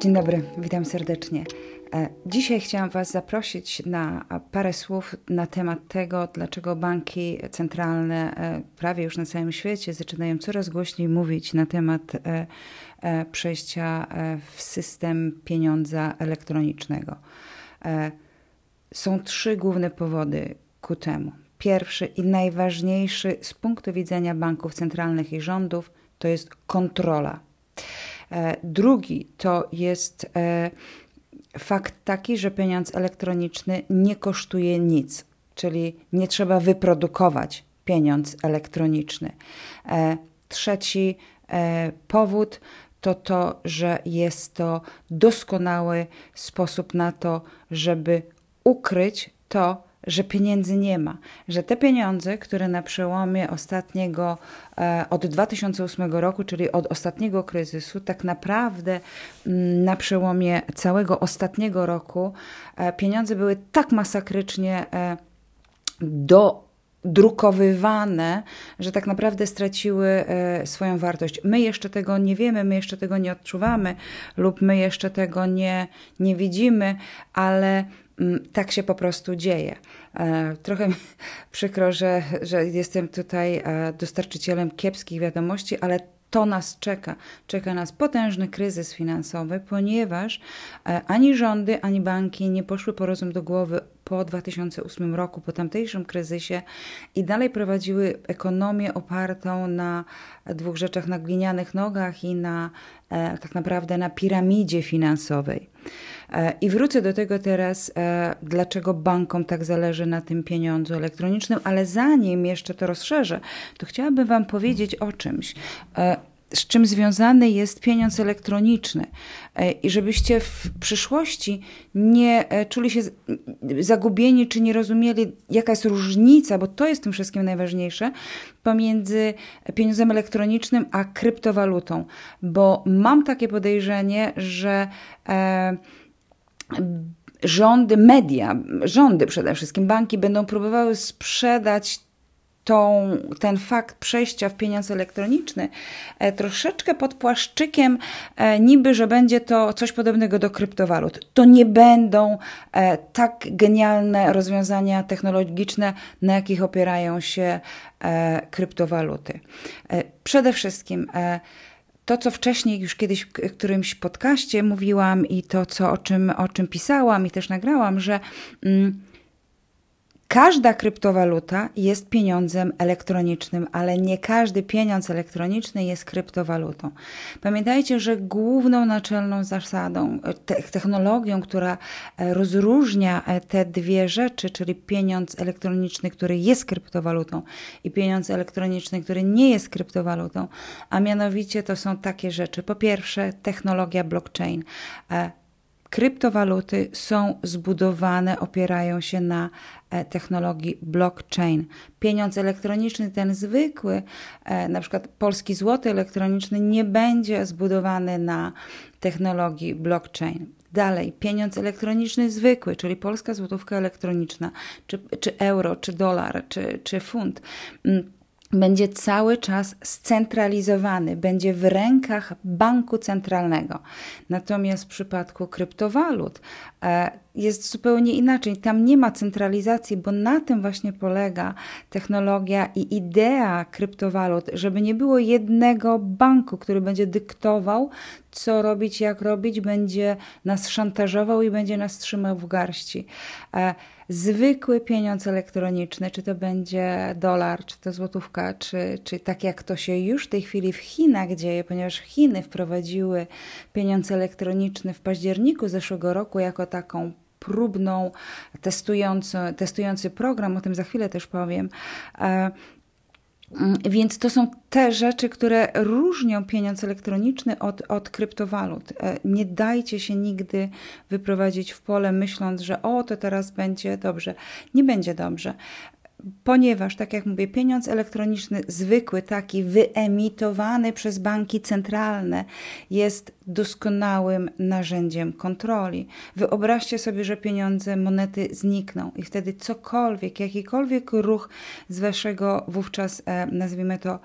Dzień dobry, witam serdecznie. E, dzisiaj chciałam Was zaprosić na parę słów na temat tego, dlaczego banki centralne e, prawie już na całym świecie zaczynają coraz głośniej mówić na temat e, przejścia w system pieniądza elektronicznego. Są trzy główne powody ku temu. Pierwszy i najważniejszy z punktu widzenia banków centralnych i rządów to jest kontrola. Drugi to jest fakt taki, że pieniądz elektroniczny nie kosztuje nic, czyli nie trzeba wyprodukować pieniądz elektroniczny. E, trzeci e, powód to to, że jest to doskonały sposób na to, żeby ukryć to, że pieniędzy nie ma, że te pieniądze, które na przełomie ostatniego, e, od 2008 roku, czyli od ostatniego kryzysu, tak naprawdę mm, na przełomie całego ostatniego roku, e, pieniądze były tak masakrycznie e, do drukowywane, że tak naprawdę straciły swoją wartość. My jeszcze tego nie wiemy, my jeszcze tego nie odczuwamy lub my jeszcze tego nie, nie widzimy, ale tak się po prostu dzieje. E, trochę przykro, że, że jestem tutaj e, dostarczycielem kiepskich wiadomości, ale to nas czeka. Czeka nas potężny kryzys finansowy, ponieważ e, ani rządy, ani banki nie poszły po rozum do głowy po 2008 roku, po tamtejszym kryzysie i dalej prowadziły ekonomię opartą na dwóch rzeczach, na glinianych nogach i na tak naprawdę na piramidzie finansowej. E, I wrócę do tego teraz, e, dlaczego bankom tak zależy na tym pieniądzu elektronicznym, ale zanim jeszcze to rozszerzę, to chciałabym Wam powiedzieć o czymś e, z czym związany jest pieniądz elektroniczny. I żebyście w przyszłości nie czuli się zagubieni, czy nie rozumieli, jaka jest różnica, bo to jest tym wszystkim najważniejsze, pomiędzy pieniądzem elektronicznym a kryptowalutą. Bo mam takie podejrzenie, że. E, rządy, media, rządy przede wszystkim, banki będą próbowały sprzedać tą, ten fakt przejścia w pieniądz elektroniczny e, troszeczkę pod płaszczykiem e, niby, że będzie to coś podobnego do kryptowalut. To nie będą e, tak genialne rozwiązania technologiczne, na jakich opierają się kryptowaluty. Przede wszystkim to, co wcześniej już kiedyś w którymś podcaście mówiłam i to, co, o, czym, o czym pisałam i też nagrałam, że mm, Każda kryptowaluta jest pieniądzem elektronicznym, ale nie każdy pieniądz elektroniczny jest kryptowalutą. Pamiętajcie, że główną naczelną zasadą, technologią, która e, rozróżnia e, te dwie rzeczy, czyli pieniądz elektroniczny, który jest kryptowalutą i pieniądz elektroniczny, który nie jest kryptowalutą, a mianowicie to są takie rzeczy. Po pierwsze, technologia blockchain e, kryptowaluty są zbudowane, opierają się na e, technologii blockchain. Pieniądz elektroniczny, ten zwykły, e, na przykład polski złoty elektroniczny, nie będzie zbudowany na technologii blockchain. Dalej, pieniądz elektroniczny zwykły, czyli polska złotówka elektroniczna, czy, czy euro, czy dolar, czy, czy funt mm, będzie cały czas scentralizowany, będzie w rękach banku centralnego. Natomiast w przypadku kryptowalut jest zupełnie inaczej. Tam nie ma centralizacji, bo na tym właśnie polega technologia i idea kryptowalut, żeby nie było jednego banku, który będzie dyktował, co robić, jak robić, będzie nas szantażował i będzie nas trzymał w garści. E, zwykły pieniądz elektroniczny, czy to będzie dolar, czy to złotówka, czy, czy tak jak to się już w tej chwili w Chinach dzieje, ponieważ Chiny wprowadziły pieniądz elektroniczny w październiku zeszłego roku jako taką próbną, testujący, testujący program, o tym za chwilę też powiem. E, Mm, więc to są te rzeczy, które różnią pieniądz elektroniczny od, od kryptowalut. E, nie dajcie się nigdy wyprowadzić w pole, myśląc, że o, to teraz będzie dobrze. Nie będzie dobrze ponieważ, tak jak mówię, pieniądz elektroniczny, zwykły, taki wyemitowany przez banki centralne, jest doskonałym narzędziem kontroli. Wyobraźcie sobie, że pieniądze, monety znikną i wtedy cokolwiek, jakikolwiek ruch z waszego wówczas, e, nazwijmy to,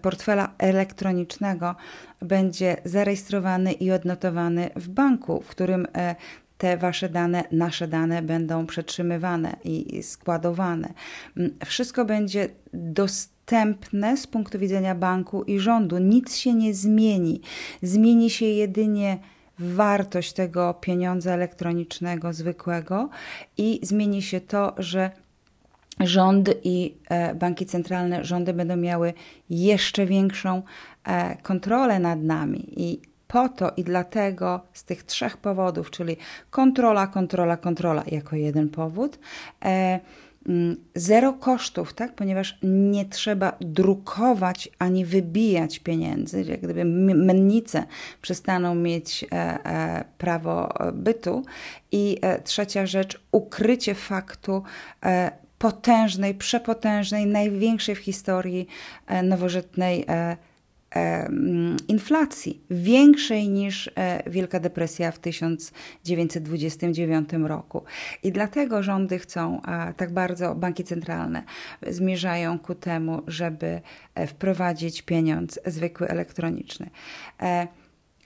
portfela elektronicznego będzie zarejestrowany i odnotowany w banku, w którym e, te wasze dane, nasze dane będą przetrzymywane i składowane. Mm, wszystko będzie dostępne z punktu widzenia banku i rządu. Nic się nie zmieni. Zmieni się jedynie wartość tego pieniądza elektronicznego zwykłego i zmieni się to, że rząd i e, banki centralne, rządy będą miały jeszcze większą e, kontrolę nad nami i po to i dlatego z tych trzech powodów, czyli kontrola, kontrola, kontrola jako jeden powód, e, mm, zero kosztów, tak? ponieważ nie trzeba drukować ani wybijać pieniędzy, jak gdyby mennice przestaną mieć e, e, prawo bytu. I trzecia rzecz, ukrycie faktu potężnej, przepotężnej, największej w historii nowożytnej inflacji, większej niż e, Wielka Depresja w 1929 roku. I dlatego rządy chcą, tak bardzo banki centralne zmierzają ku temu, żeby e, wprowadzić pieniądz zwykły elektroniczny. E,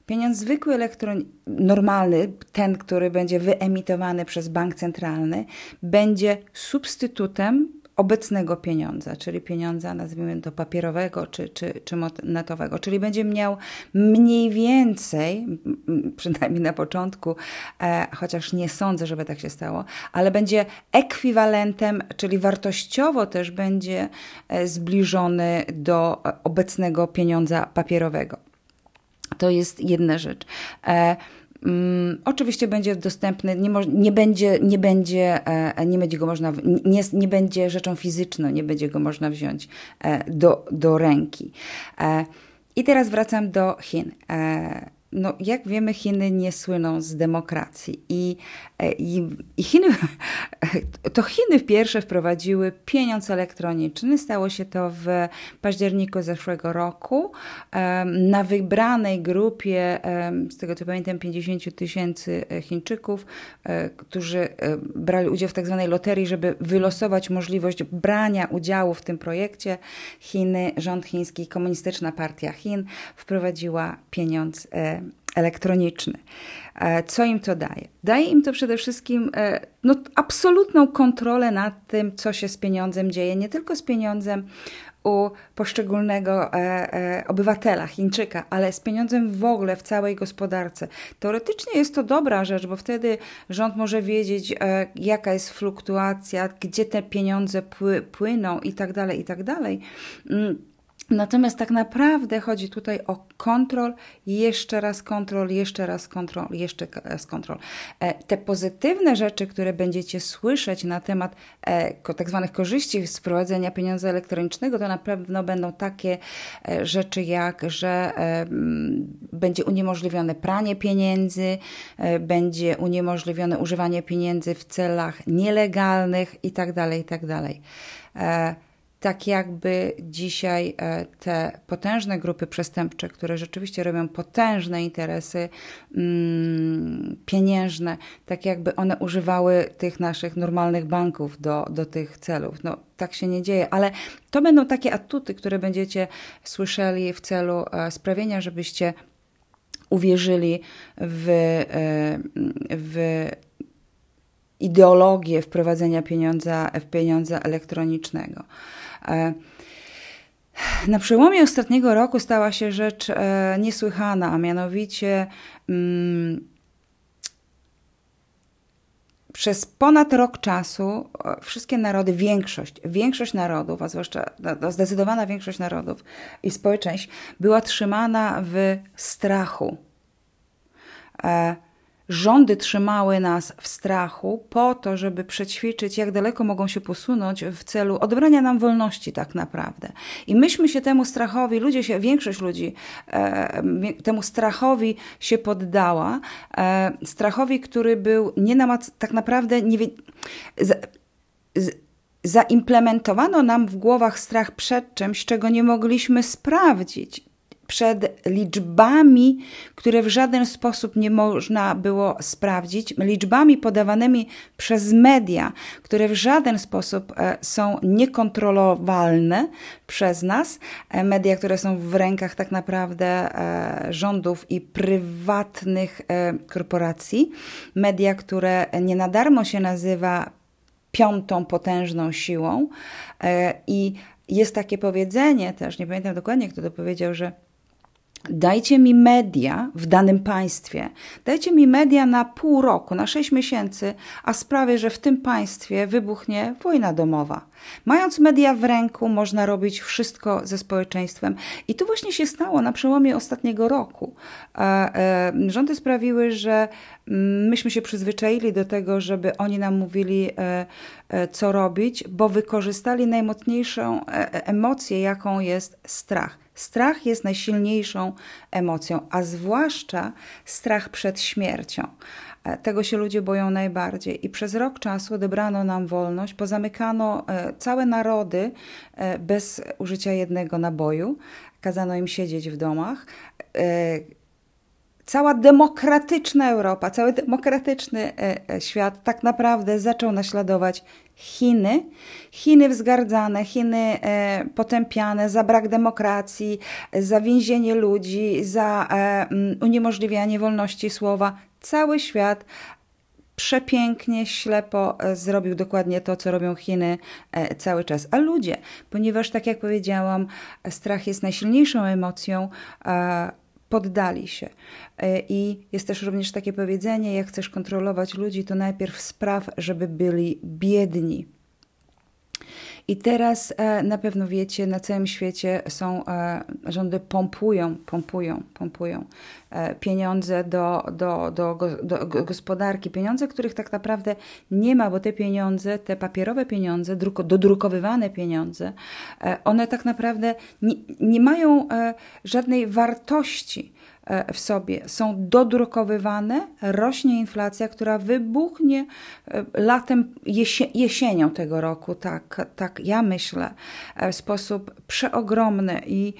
pieniądz zwykły elektroniczny, normalny, ten, który będzie wyemitowany przez bank centralny, będzie substytutem obecnego pieniądza, czyli pieniądza, nazwijmy to papierowego czy, czy, czy monetowego, czyli będzie miał mniej więcej, przynajmniej na początku, e, chociaż nie sądzę, żeby tak się stało, ale będzie ekwiwalentem, czyli wartościowo też będzie e, zbliżony do obecnego pieniądza papierowego. To jest jedna rzecz. E, Um, oczywiście będzie dostępny, nie, nie, będzie, nie, będzie, e, nie będzie go można, nie, nie będzie rzeczą fizyczną, nie będzie go można wziąć e, do, do ręki. E, I teraz wracam do Chin. E, no, jak wiemy, Chiny nie słyną z demokracji i, e, i, i, Chiny, to Chiny pierwsze wprowadziły pieniądz elektroniczny. Stało się to w październiku zeszłego roku. Na wybranej grupie, z tego co pamiętam, 50 tysięcy Chińczyków, e, którzy e, brali udział w tak zwanej loterii, żeby wylosować możliwość brania udziału w tym projekcie, Chiny, rząd chiński, Komunistyczna Partia Chin wprowadziła pieniądz elektroniczny. E, co im to daje? Daje im to przede wszystkim e, no, absolutną kontrolę nad tym, co się z pieniądzem dzieje, nie tylko z pieniądzem u poszczególnego e, obywatela, Chińczyka, ale z pieniądzem w ogóle w całej gospodarce. Teoretycznie jest to dobra rzecz, bo wtedy rząd może wiedzieć, jaka jest fluktuacja, gdzie te pieniądze płyną i tak dalej, i tak dalej. Mm, Natomiast tak naprawdę chodzi tutaj o kontrol, jeszcze raz kontrol, jeszcze raz kontrol, jeszcze raz kontrol. E, te pozytywne rzeczy, które będziecie słyszeć na temat e, tak zwanych korzyści z wprowadzenia pieniądza elektronicznego, to na pewno będą takie e, rzeczy jak, że będzie uniemożliwione pranie pieniędzy, będzie uniemożliwione używanie pieniędzy w celach nielegalnych itd., tak itd. Tak jakby dzisiaj e, te potężne grupy przestępcze, które rzeczywiście robią potężne interesy mm, pieniężne, tak jakby one używały tych naszych normalnych banków do, do tych celów. No, tak się nie dzieje, ale to będą takie atuty, które będziecie słyszeli w celu e, sprawienia, żebyście uwierzyli w, e, w ideologię wprowadzenia pieniądza, w pieniądza elektronicznego. E, na przełomie ostatniego roku stała się rzecz e, niesłychana, a mianowicie mm, przez ponad rok czasu e, wszystkie narody, większość, większość narodów, a zwłaszcza no, zdecydowana większość narodów i społeczeństw była trzymana w strachu rządy trzymały nas w strachu po to, żeby przećwiczyć, jak daleko mogą się posunąć w celu odebrania nam wolności tak naprawdę. I myśmy się temu strachowi, ludzie się, większość ludzi e, temu strachowi się poddała. E, strachowi, który był nie namat, tak naprawdę nie z, z, zaimplementowano nam w głowach strach przed czymś, czego nie mogliśmy sprawdzić przed liczbami, które w żaden sposób nie można było sprawdzić, liczbami podawanymi przez media, które w żaden sposób e, są niekontrolowalne przez nas, e, media, które są w rękach tak naprawdę e, rządów i prywatnych korporacji, media, które nie na darmo się nazywa piątą potężną siłą. I jest takie powiedzenie też, nie pamiętam dokładnie, kto to powiedział, że Dajcie mi media w danym państwie, dajcie mi media na pół roku, na sześć miesięcy, a sprawię, że w tym państwie wybuchnie wojna domowa. Mając media w ręku, można robić wszystko ze społeczeństwem. I to właśnie się stało na przełomie ostatniego roku. E, e, rządy sprawiły, że mm, myśmy się przyzwyczaili do tego, żeby oni nam mówili, e, co robić, bo wykorzystali najmocniejszą emocję, jaką jest strach Strach jest najsilniejszą emocją, a zwłaszcza strach przed śmiercią. E, tego się ludzie boją najbardziej. I przez rok czasu odebrano nam wolność, pozamykano e, całe narody e, bez użycia jednego naboju, kazano im siedzieć w domach cała demokratyczna Europa, cały demokratyczny świat tak naprawdę zaczął naśladować Chiny, Chiny wzgardzane, Chiny e, potępiane za brak demokracji, za więzienie ludzi, za e, uniemożliwianie wolności słowa. Cały świat przepięknie, ślepo e, zrobił dokładnie to, co robią Chiny cały czas. A ludzie, ponieważ tak jak powiedziałam, strach jest najsilniejszą emocją, poddali się. E, I jest też również takie powiedzenie: jak chcesz kontrolować ludzi, to najpierw spraw, żeby byli biedni. I teraz e, na pewno wiecie, na całym świecie są e, rządy pompują, pompują, pompują pieniądze do, do, do, do, gospodarki, pieniądze, których tak naprawdę nie ma, bo te pieniądze, te papierowe pieniądze, druko, dodrukowywane pieniądze, one tak naprawdę nie, nie mają żadnej wartości. E, w sobie. Są dodrukowywane, rośnie inflacja, która wybuchnie e, latem, jesienią tego roku, tak, tak ja myślę, e, w sposób przeogromny. I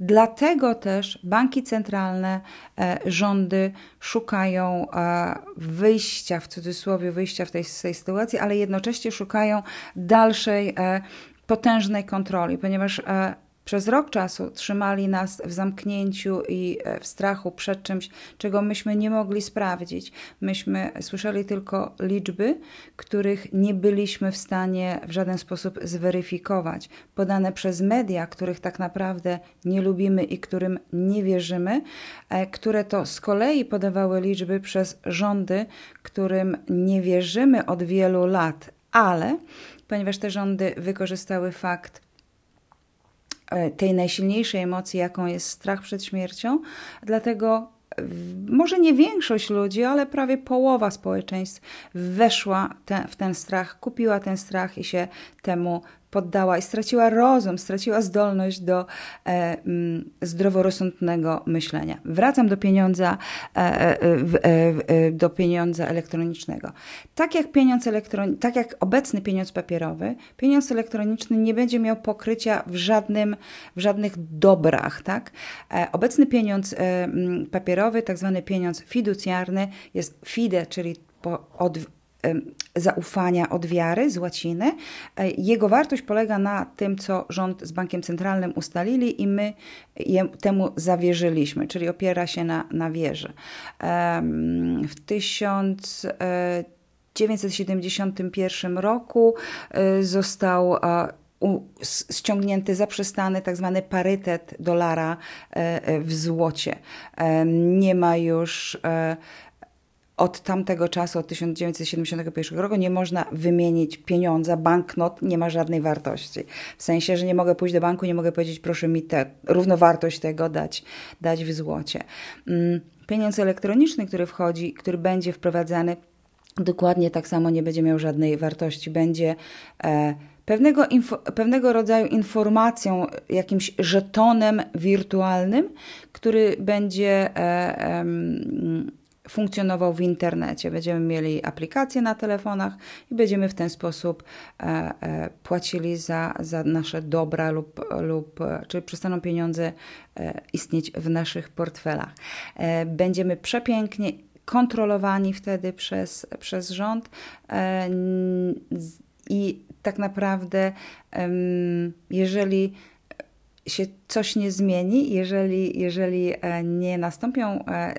dlatego też banki centralne, rządy szukają wyjścia, w cudzysłowie wyjścia w tej, z tej sytuacji, ale jednocześnie szukają dalszej potężnej kontroli, ponieważ przez rok czasu trzymali nas w zamknięciu i e, w strachu przed czymś, czego myśmy nie mogli sprawdzić. Myśmy słyszeli tylko liczby, których nie byliśmy w stanie w żaden sposób zweryfikować, podane przez media, których tak naprawdę nie lubimy i którym nie wierzymy, e, które to z kolei podawały liczby przez rządy, którym nie wierzymy od wielu lat, ale ponieważ te rządy wykorzystały fakt, tej najsilniejszej emocji, jaką jest strach przed śmiercią. Dlatego może nie większość ludzi, ale prawie połowa społeczeństw weszła te, w ten strach, kupiła ten strach i się temu poddała i straciła rozum, straciła zdolność do e, mm, zdroworozsądnego myślenia. Wracam do pieniądza, e, e, e, e do pieniądza elektronicznego. Tak jak pieniądz elektroniczny, tak jak obecny pieniądz papierowy, pieniądz elektroniczny nie będzie miał pokrycia w żadnym, w żadnych dobrach, tak? E, obecny pieniądz mm, papierowy, tak zwany pieniądz fiducjarny jest fide, czyli po, od, zaufania od wiary z łaciny. E, jego wartość polega na tym, co rząd z bankiem centralnym ustalili i my temu zawierzyliśmy, czyli opiera się na, na wierze. W 1971 roku e, został ściągnięty, zaprzestany tak zwany parytet dolara e, w złocie. Nie ma już od tamtego czasu, od 1971 roku, nie można wymienić pieniądza, banknot nie ma żadnej wartości. W sensie, że nie mogę pójść do banku, nie mogę powiedzieć, proszę mi te, równowartość tego dać, dać w złocie. Mm, pieniądz elektroniczny, który wchodzi, który będzie wprowadzany, dokładnie tak samo nie będzie miał żadnej wartości. Będzie e, pewnego, info, pewnego rodzaju informacją, jakimś żetonem wirtualnym, który będzie e, funkcjonował w internecie. Będziemy mieli aplikacje na telefonach i będziemy w ten sposób e, e, płacili za, za nasze dobra lub, lub czyli przestaną pieniądze e, istnieć w naszych portfelach. E, będziemy przepięknie kontrolowani wtedy przez, przez rząd e, i tak naprawdę jeżeli się coś nie zmieni, jeżeli, jeżeli e, nie nastąpią e,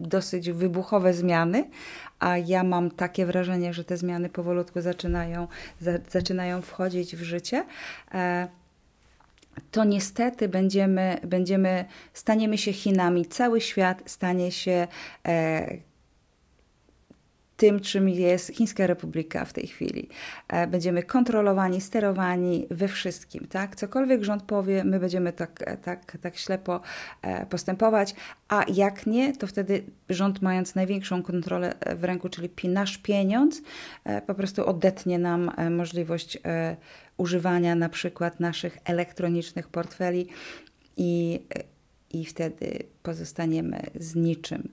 dosyć wybuchowe zmiany, a ja mam takie wrażenie, że te zmiany powolutku zaczynają, za, zaczynają wchodzić w życie, e, to niestety będziemy, będziemy, staniemy się Chinami. Cały świat stanie się tym, czym jest Chińska Republika w tej chwili. E, będziemy kontrolowani, sterowani we wszystkim, tak? Cokolwiek rząd powie, my będziemy tak, e, tak, tak ślepo e, postępować, a jak nie, to wtedy rząd mając największą kontrolę w ręku, czyli nasz pieniądz, po prostu odetnie nam możliwość używania na przykład naszych elektronicznych portfeli i i wtedy pozostaniemy z niczym.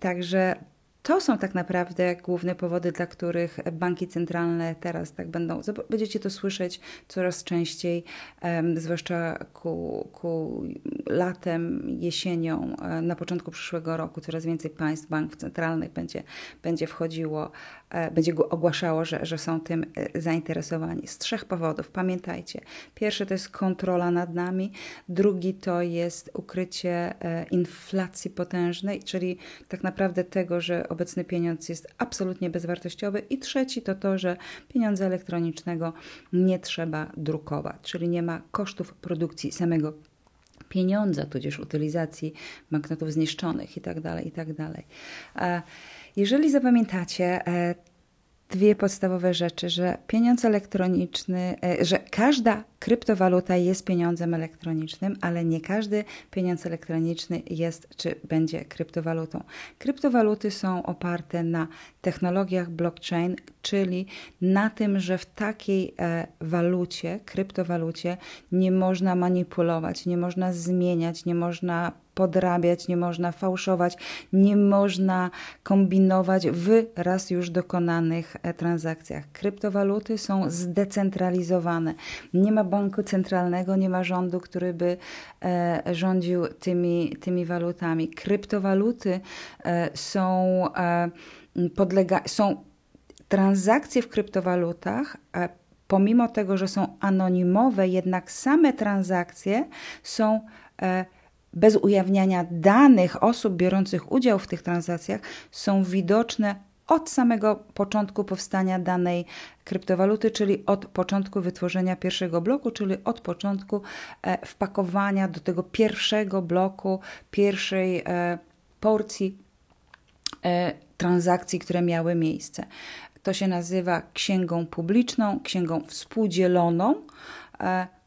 Także to są tak naprawdę główne powody, dla których banki centralne teraz tak będą. Będziecie to słyszeć coraz częściej, zwłaszcza ku, ku latem, jesienią, e, na początku przyszłego roku. Coraz więcej państw banków centralnych będzie, będzie wchodziło, będzie ogłaszało, że, że są tym e, zainteresowani. Z trzech powodów. Pamiętajcie. Pierwszy to jest kontrola nad nami, drugi to jest ukrycie inflacji potężnej, czyli tak naprawdę tego, że obecny pieniądz jest absolutnie bezwartościowy. I trzeci to to, że pieniądza elektronicznego nie trzeba drukować, czyli nie ma kosztów produkcji samego pieniądza, tudzież utylizacji banknotów zniszczonych itd. Tak itd. Jeżeli zapamiętacie, e, dwie podstawowe rzeczy, że pieniądz elektroniczny, e, że każda kryptowaluta jest pieniądzem elektronicznym, ale nie każdy pieniądz elektroniczny jest czy będzie kryptowalutą. Kryptowaluty są oparte na technologiach blockchain, czyli na tym, że w takiej e, walucie, kryptowalucie nie można manipulować, nie można zmieniać, nie można podrabiać, nie można fałszować, nie można kombinować w raz już dokonanych e, transakcjach. Kryptowaluty są zdecentralizowane. Nie ma banku centralnego, nie ma rządu, który by e, rządził tymi, tymi walutami. Kryptowaluty e, są, podlega, są transakcje w kryptowalutach pomimo tego, że są anonimowe, jednak same transakcje są bez ujawniania danych osób biorących udział w tych transakcjach są widoczne od samego początku powstania danej kryptowaluty, czyli od początku wytworzenia pierwszego bloku, czyli od początku e, wpakowania do tego pierwszego bloku, pierwszej e, porcji e, transakcji, które miały miejsce. To się nazywa księgą publiczną, księgą współdzieloną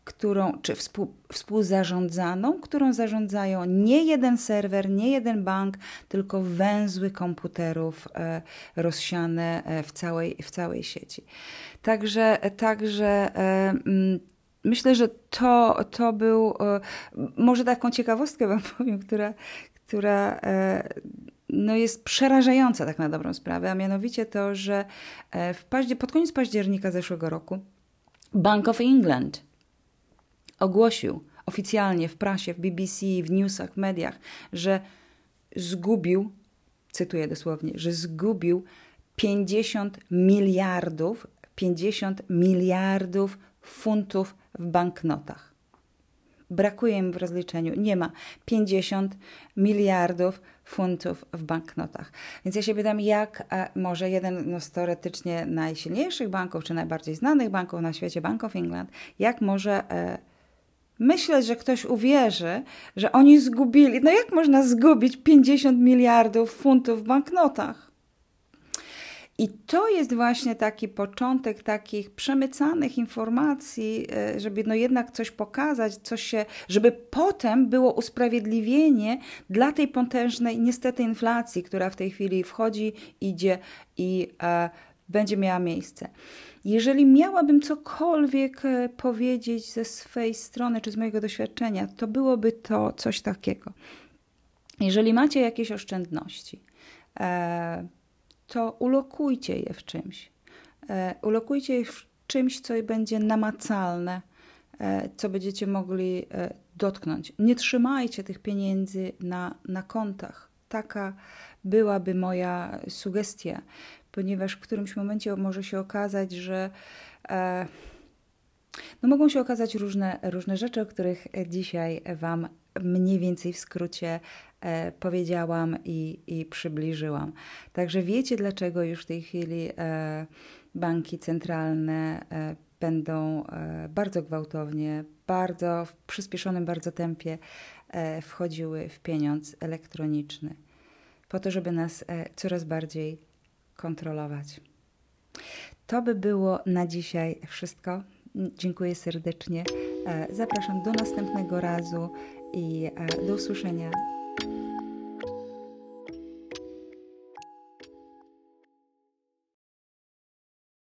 którą, czy współ, współzarządzaną, którą zarządzają nie jeden serwer, nie jeden bank, tylko węzły komputerów e, rozsiane e, w całej, w całej sieci. Także, także e, mm, myślę, że to, to był, może taką ciekawostkę wam powiem, która, która no jest przerażająca tak na dobrą sprawę, a mianowicie to, że w paździer- pod koniec października zeszłego roku Bank of England ogłosił oficjalnie w prasie, w BBC, w newsach, w mediach, że zgubił, cytuję dosłownie, że zgubił 50 miliardów, 50 miliardów funtów w banknotach. Brakuje im w rozliczeniu. Nie ma 50 miliardów funtów w banknotach. Więc ja się pytam, jak może jeden no, z teoretycznie najsilniejszych banków, czy najbardziej znanych banków na świecie, Bank of England, jak może e, myśleć, że ktoś uwierzy, że oni zgubili. No jak można zgubić 50 miliardów funtów w banknotach? I to jest właśnie taki początek takich przemycanych informacji, e, żeby no jednak coś pokazać, coś się, żeby potem było usprawiedliwienie dla tej potężnej niestety inflacji, która w tej chwili wchodzi, idzie i e, będzie miała miejsce. Jeżeli miałabym cokolwiek e, powiedzieć ze swej strony czy z mojego doświadczenia, to byłoby to coś takiego. Jeżeli macie jakieś oszczędności, e, to ulokujcie je w czymś. E, ulokujcie je w czymś, co będzie namacalne, co będziecie mogli dotknąć. Nie trzymajcie tych pieniędzy na, na kontach. Taka byłaby moja sugestia, ponieważ w którymś momencie może się okazać, że no mogą się okazać różne, różne rzeczy, o których dzisiaj Wam mniej więcej w skrócie e, powiedziałam i, i przybliżyłam. Także wiecie, dlaczego już w tej chwili e, banki centralne e, będą e, bardzo gwałtownie, bardzo w przyspieszonym bardzo tempie e, wchodziły w pieniądz elektroniczny, po to, żeby nas e, coraz bardziej kontrolować. To by było na dzisiaj wszystko. Dziękuję serdecznie. Zapraszam do następnego razu i do usłyszenia.